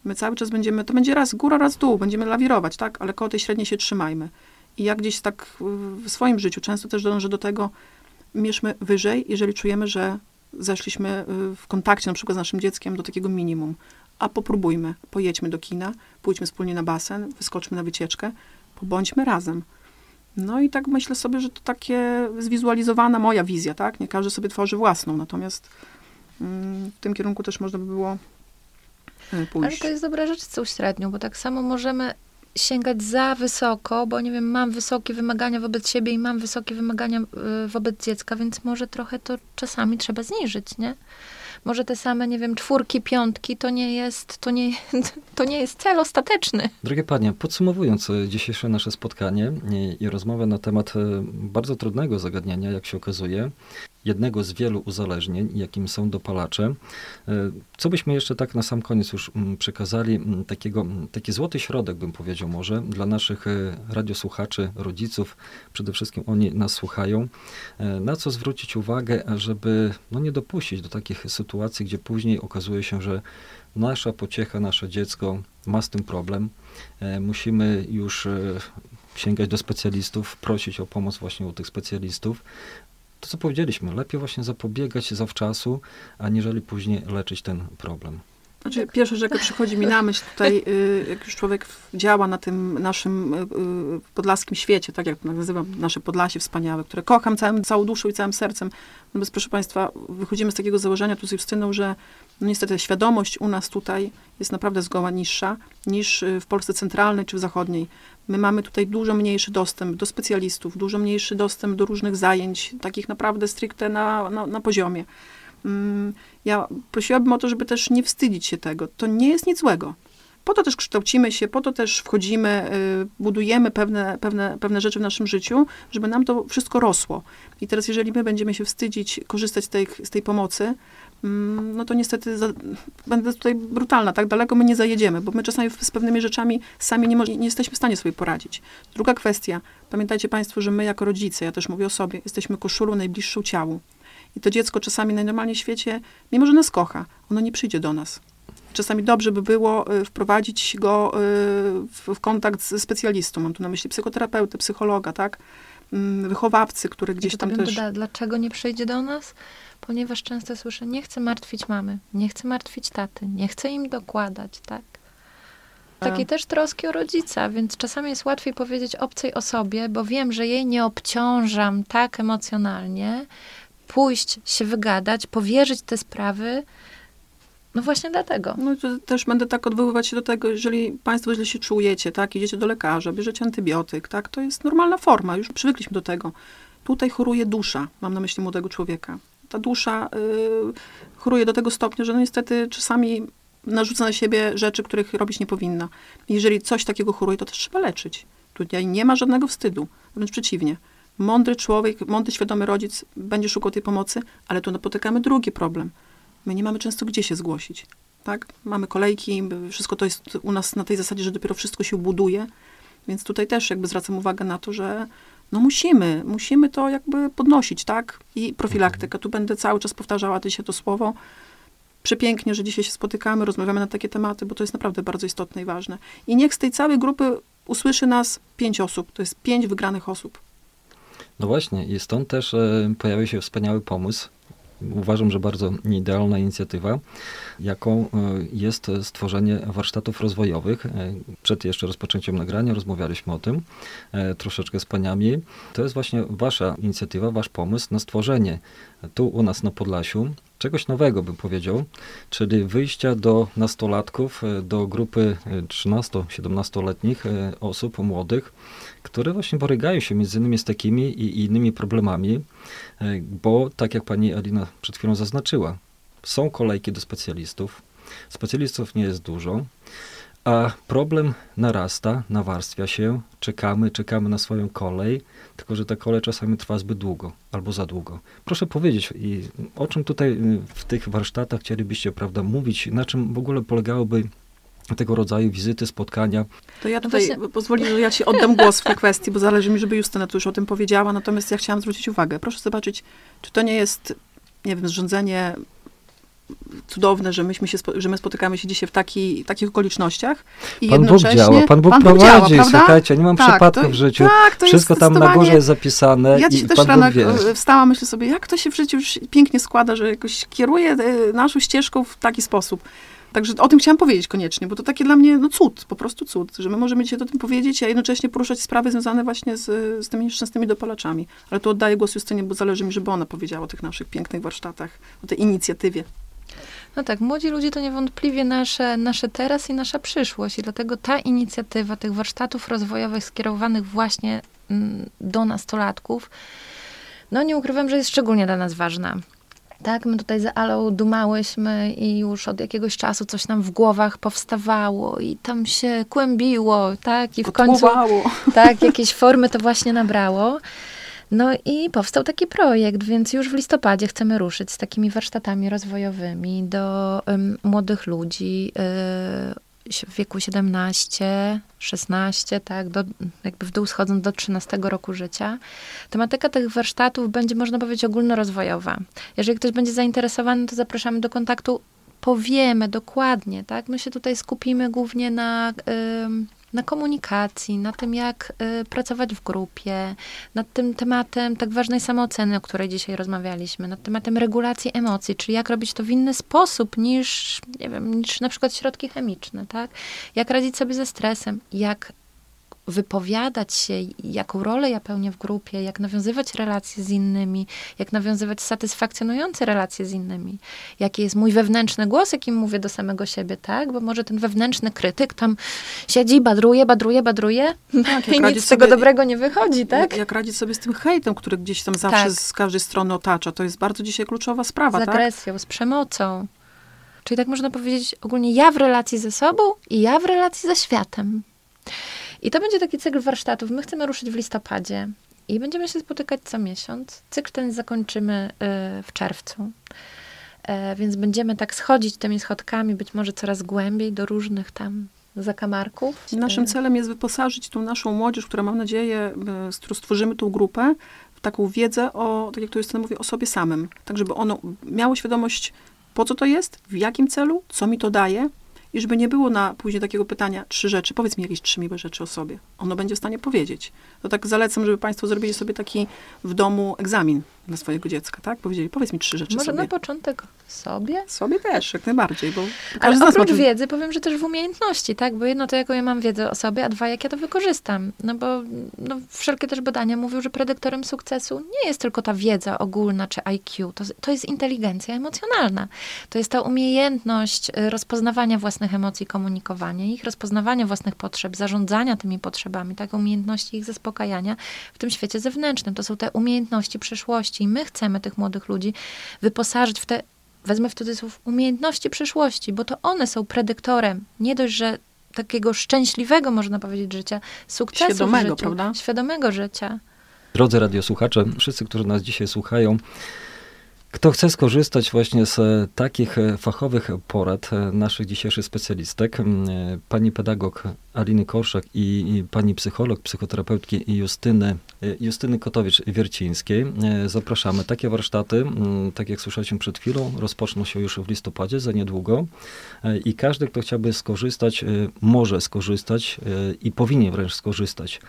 My cały czas będziemy, to będzie raz góra, raz dół, będziemy lawirować, tak? Ale koło tej średniej się trzymajmy. I ja gdzieś tak w swoim życiu często też dążę do tego, mierzmy wyżej, jeżeli czujemy, że zeszliśmy y, w kontakcie na przykład z naszym dzieckiem do takiego minimum. A popróbujmy, pojedźmy do kina, pójdźmy wspólnie na basen, wyskoczmy na wycieczkę, pobądźmy razem. No i tak myślę sobie, że to takie zwizualizowana moja wizja, tak? Nie każdy sobie tworzy własną, natomiast mm, w tym kierunku też można by było y, pójść. Ale to jest dobra rzecz z tą średnią, bo tak samo możemy sięgać za wysoko, bo nie wiem, mam wysokie wymagania wobec siebie i mam wysokie wymagania y, wobec dziecka, więc może trochę to czasami trzeba zniżyć, nie? Może te same, nie wiem, czwórki, piątki to nie jest, to nie, to nie jest cel ostateczny. Drogie panie, podsumowując e, dzisiejsze nasze spotkanie i, i rozmowę na temat bardzo trudnego zagadnienia, jak się okazuje, jednego z wielu uzależnień, jakim są dopalacze. E, co byśmy jeszcze tak na sam koniec już mm, przekazali, mm, takiego, mm, taki złoty środek, bym powiedział może, dla naszych e, radiosłuchaczy, rodziców, przede wszystkim oni nas słuchają, e, na co zwrócić uwagę, żeby no, nie dopuścić do takich sytuacji, gdzie później okazuje się, że nasza pociecha, nasze dziecko ma z tym problem. Musimy już sięgać do specjalistów, prosić o pomoc właśnie u tych specjalistów, to, co powiedzieliśmy, lepiej właśnie zapobiegać zawczasu, aniżeli później leczyć ten problem. Znaczy, pierwsza rzecz, jaka przychodzi mi na myśl tutaj, y, jak już człowiek działa na tym naszym y, y, podlaskim świecie, tak jak nazywam nasze Podlasie wspaniałe, które kocham całym, całą duszą i całym sercem. No bez, proszę Państwa, wychodzimy z takiego założenia tu z Justyną, że no niestety świadomość u nas tutaj jest naprawdę zgoła niższa niż w Polsce centralnej czy w zachodniej. My mamy tutaj dużo mniejszy dostęp do specjalistów, dużo mniejszy dostęp do różnych zajęć, takich naprawdę stricte na, na, na poziomie. Ja prosiłabym o to, żeby też nie wstydzić się tego. To nie jest nic złego. Po to też kształcimy się, po to też wchodzimy, y, budujemy pewne, pewne, pewne rzeczy w naszym życiu, żeby nam to wszystko rosło. I teraz, jeżeli my będziemy się wstydzić korzystać z tej, z tej pomocy, mm, no to niestety za, będę tutaj brutalna, tak daleko my nie zajedziemy, bo my czasami z pewnymi rzeczami sami nie, nie jesteśmy w stanie sobie poradzić. Druga kwestia, pamiętajcie Państwo, że my jako rodzice, ja też mówię o sobie, jesteśmy koszulą najbliższą ciału. I to dziecko czasami najnormalniej w świecie, mimo że nas kocha, ono nie przyjdzie do nas. Czasami dobrze by było y, wprowadzić go y, w kontakt z specjalistą. Mam tu na myśli psychoterapeutę, psychologa, tak? Mm, wychowawcy, który gdzieś tam też... Doda, dlaczego nie przyjdzie do nas? Ponieważ często słyszę, nie chcę martwić mamy, nie chcę martwić taty, nie chcę im dokładać, tak? Takiej też troski o rodzica, więc czasami jest łatwiej powiedzieć obcej osobie, bo wiem, że jej nie obciążam tak emocjonalnie, pójść, się wygadać, powierzyć te sprawy. No właśnie dlatego. No to też będę tak odwoływać się do tego, jeżeli Państwo źle się czujecie, tak, idziecie do lekarza, bierzecie antybiotyk, tak, to jest normalna forma, już przywykliśmy do tego. Tutaj choruje dusza, mam na myśli młodego człowieka. Ta dusza y, choruje do tego stopnia, że no niestety czasami narzuca na siebie rzeczy, których robić nie powinna. Jeżeli coś takiego choruje, to też trzeba leczyć. Tutaj nie ma żadnego wstydu, wręcz przeciwnie mądry człowiek, mądry, świadomy rodzic będzie szukał tej pomocy, ale tu napotykamy drugi problem. My nie mamy często gdzie się zgłosić. Tak? Mamy kolejki, wszystko to jest u nas na tej zasadzie, że dopiero wszystko się buduje, więc tutaj też jakby zwracam uwagę na to, że no musimy, musimy to jakby podnosić, tak? I profilaktyka. Tu będę cały czas powtarzała dzisiaj to słowo. Przepięknie, że dzisiaj się spotykamy, rozmawiamy na takie tematy, bo to jest naprawdę bardzo istotne i ważne. I niech z tej całej grupy usłyszy nas pięć osób. To jest pięć wygranych osób. No właśnie, i stąd też e, pojawił się wspaniały pomysł. Uważam, że bardzo idealna inicjatywa, jaką e, jest stworzenie warsztatów rozwojowych. E, przed jeszcze rozpoczęciem nagrania rozmawialiśmy o tym troszeczkę z paniami. To jest właśnie wasza inicjatywa, wasz pomysł na stworzenie tu u nas na Podlasiu czegoś nowego, bym powiedział, czyli wyjścia do nastolatków, do grupy 13-17-letnich osób młodych, które właśnie borykają się między innymi z takimi i innymi problemami, e, bo tak jak pani Alina przed chwilą zaznaczyła, są kolejki do specjalistów, specjalistów nie jest dużo, A problem narasta, nawarstwia się, czekamy, czekamy na swoją kolej, tylko że ta kolej czasami trwa zbyt długo albo za długo. Proszę powiedzieć, i o czym tutaj y, w tych warsztatach chcielibyście, prawda, mówić, na czym w ogóle polegałoby tego rodzaju wizyty, spotkania. To ja No tutaj właśnie- pozwoli, że ja ci oddam głos w tej kwestii, bo zależy mi, żeby Justyna tu już o tym powiedziała, natomiast ja chciałam zwrócić uwagę. Proszę zobaczyć, czy to nie jest, nie wiem, zrządzenie cudowne, że, myśmy się, że my spotykamy się dzisiaj w taki, takich okolicznościach i Pan Bóg działa, Pan Bóg prowadzi, działa, prawda? słuchajcie, nie mam Tak, przypadków to- w życiu. Tak, to Wszystko tam na górze jest zapisane Ja dzisiaj też Pan rano e, wstałam, myślę sobie, jak to się w życiu już pięknie składa, że jakoś kieruje naszą ścieżką w taki sposób. Także o tym chciałam powiedzieć koniecznie, bo to takie dla mnie no, cud, po prostu cud, że my możemy dzisiaj o tym powiedzieć, a jednocześnie poruszać sprawy związane właśnie z, z tymi nieszczęsnymi dopalaczami. Ale tu oddaję głos Justynie, bo zależy mi, żeby ona powiedziała o tych naszych pięknych warsztatach, o tej inicjatywie. No tak, młodzi ludzie to niewątpliwie nasze, nasze teraz i nasza przyszłość i dlatego ta inicjatywa tych warsztatów rozwojowych skierowanych właśnie mm, do nastolatków, no nie ukrywam, że jest szczególnie dla nas ważna. Tak, my tutaj za Alą dumałyśmy i już od jakiegoś czasu coś nam w głowach powstawało i tam się kłębiło, tak, i w końcu tak, jakieś formy to właśnie nabrało. No i powstał taki projekt, więc już w listopadzie chcemy ruszyć z takimi warsztatami rozwojowymi do em, młodych ludzi y, w wieku 17, 16, tak, do, jakby w dół schodząc do 13 roku życia. Tematyka tych warsztatów będzie, można powiedzieć, ogólnorozwojowa. Jeżeli ktoś będzie zainteresowany, to zapraszamy do kontaktu. Powiemy dokładnie, tak? My się tutaj skupimy głównie na, ym, na komunikacji, na tym, jak y, pracować w grupie, nad tym tematem tak ważnej samooceny, o której dzisiaj rozmawialiśmy, nad tematem regulacji emocji, czyli jak robić to w inny sposób niż, nie wiem, niż na przykład środki chemiczne, tak? Jak radzić sobie ze stresem, jak wypowiadać się, jaką rolę ja pełnię w grupie, jak nawiązywać relacje z innymi, jak nawiązywać satysfakcjonujące relacje z innymi, jaki jest mój wewnętrzny głos, jakim mówię do samego siebie, tak? Bo może ten wewnętrzny krytyk tam siedzi, badruje, badruje, badruje Tak, i nic z tego sobie- dobrego nie wychodzi, tak? Jak, jak radzić sobie z tym hejtem, który gdzieś tam zawsze Tak. z każdej strony otacza. To jest bardzo dzisiaj kluczowa sprawa, z tak? agresją, z przemocą. Czyli tak można powiedzieć ogólnie ja w relacji ze sobą i ja w relacji ze światem. I to będzie taki cykl warsztatów. My chcemy ruszyć w listopadzie i będziemy się spotykać co miesiąc. Cykl ten zakończymy y, w czerwcu. E, więc będziemy tak schodzić tymi schodkami, być może coraz głębiej do różnych tam zakamarków. Naszym E, celem jest wyposażyć tą naszą młodzież, która mam nadzieję, y, z którą stworzymy tą grupę, w taką wiedzę o, tak jak to Justyna mówi, o sobie samym. Tak, żeby ono miało świadomość, po co to jest, w jakim celu, co mi to daje i żeby nie było na później takiego pytania, trzy rzeczy, powiedz mi jakieś trzy miłe rzeczy o sobie. Ono będzie w stanie powiedzieć. To tak zalecam, żeby Państwo zrobili sobie taki w domu egzamin dla swojego dziecka, tak? Powiedzieli, powiedz mi trzy rzeczy Może sobie. na początek sobie? Sobie też, jak najbardziej, bo Ale oprócz wiedzy powiem, że też w umiejętności, tak? Bo jedno to, jaką ja mam wiedzę o sobie, a dwa, jak ja to wykorzystam. No bo no, wszelkie też badania mówią, że predyktorem sukcesu nie jest tylko ta wiedza ogólna czy IQ. To, to jest inteligencja emocjonalna. To jest ta umiejętność y, rozpoznawania własnych emocji, komunikowania ich, rozpoznawania własnych potrzeb, zarządzania tymi potrzebami, tak? Umiejętności ich zaspokajania w tym świecie zewnętrznym. To są te umiejętności przyszłości i my chcemy tych młodych ludzi wyposażyć w te wezmę w cudzysłów, umiejętności przyszłości, bo to one są predyktorem nie dość, że takiego szczęśliwego, można powiedzieć, życia, sukcesu Świadomego, w życiu, prawda? świadomego życia. Drodzy radiosłuchacze, wszyscy, którzy nas dzisiaj słuchają, kto chce skorzystać właśnie z e, takich e, fachowych porad e, naszych dzisiejszych specjalistek, m, e, pani pedagog Aliny Korszak i, pani psycholog, psychoterapeutki Justyny, Justyny Kotowicz-Wiercińskiej, zapraszamy. Takie warsztaty, m, tak jak słyszeliśmy przed chwilą, rozpoczną się już w listopadzie, za niedługo i każdy, kto chciałby skorzystać, może skorzystać i powinien wręcz skorzystać.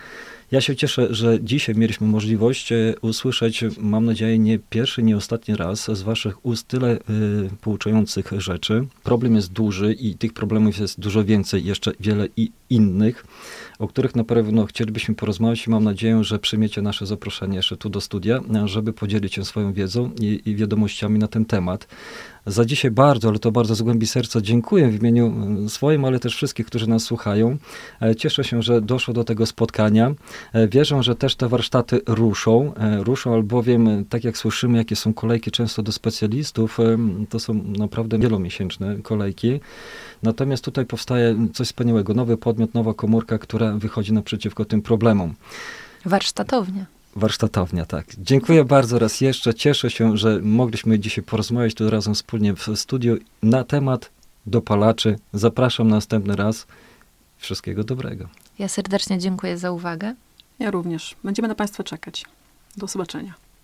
Ja się cieszę, że dzisiaj mieliśmy możliwość usłyszeć, mam nadzieję, nie pierwszy, nie ostatni raz z Waszych ust tyle y, pouczających rzeczy. Problem jest duży i tych problemów jest dużo więcej, jeszcze wiele i innych, o których na pewno chcielibyśmy porozmawiać i mam nadzieję, że przyjmiecie nasze zaproszenie jeszcze tu do studia, żeby podzielić się swoją wiedzą i, i wiadomościami na ten temat. Za dzisiaj bardzo, ale to bardzo z głębi serca dziękuję w imieniu mm, swoim, ale też wszystkich, którzy nas słuchają. E, Cieszę się, że doszło do tego spotkania. E, Wierzę, że też te warsztaty ruszą. E, Ruszą, albowiem, tak jak słyszymy, jakie są kolejki często do specjalistów, to są naprawdę wielomiesięczne kolejki. Natomiast tutaj powstaje coś wspaniałego, nowy podmiot, nowa komórka, która wychodzi naprzeciwko tym problemom. Warsztatownia. Warsztatownia, tak. Dziękuję bardzo raz jeszcze. Cieszę się, że mogliśmy dzisiaj porozmawiać tu razem wspólnie w studiu na temat dopalaczy. Zapraszam następny raz. Wszystkiego dobrego. Ja serdecznie dziękuję za uwagę. Ja również. Będziemy na Państwa czekać. Do zobaczenia.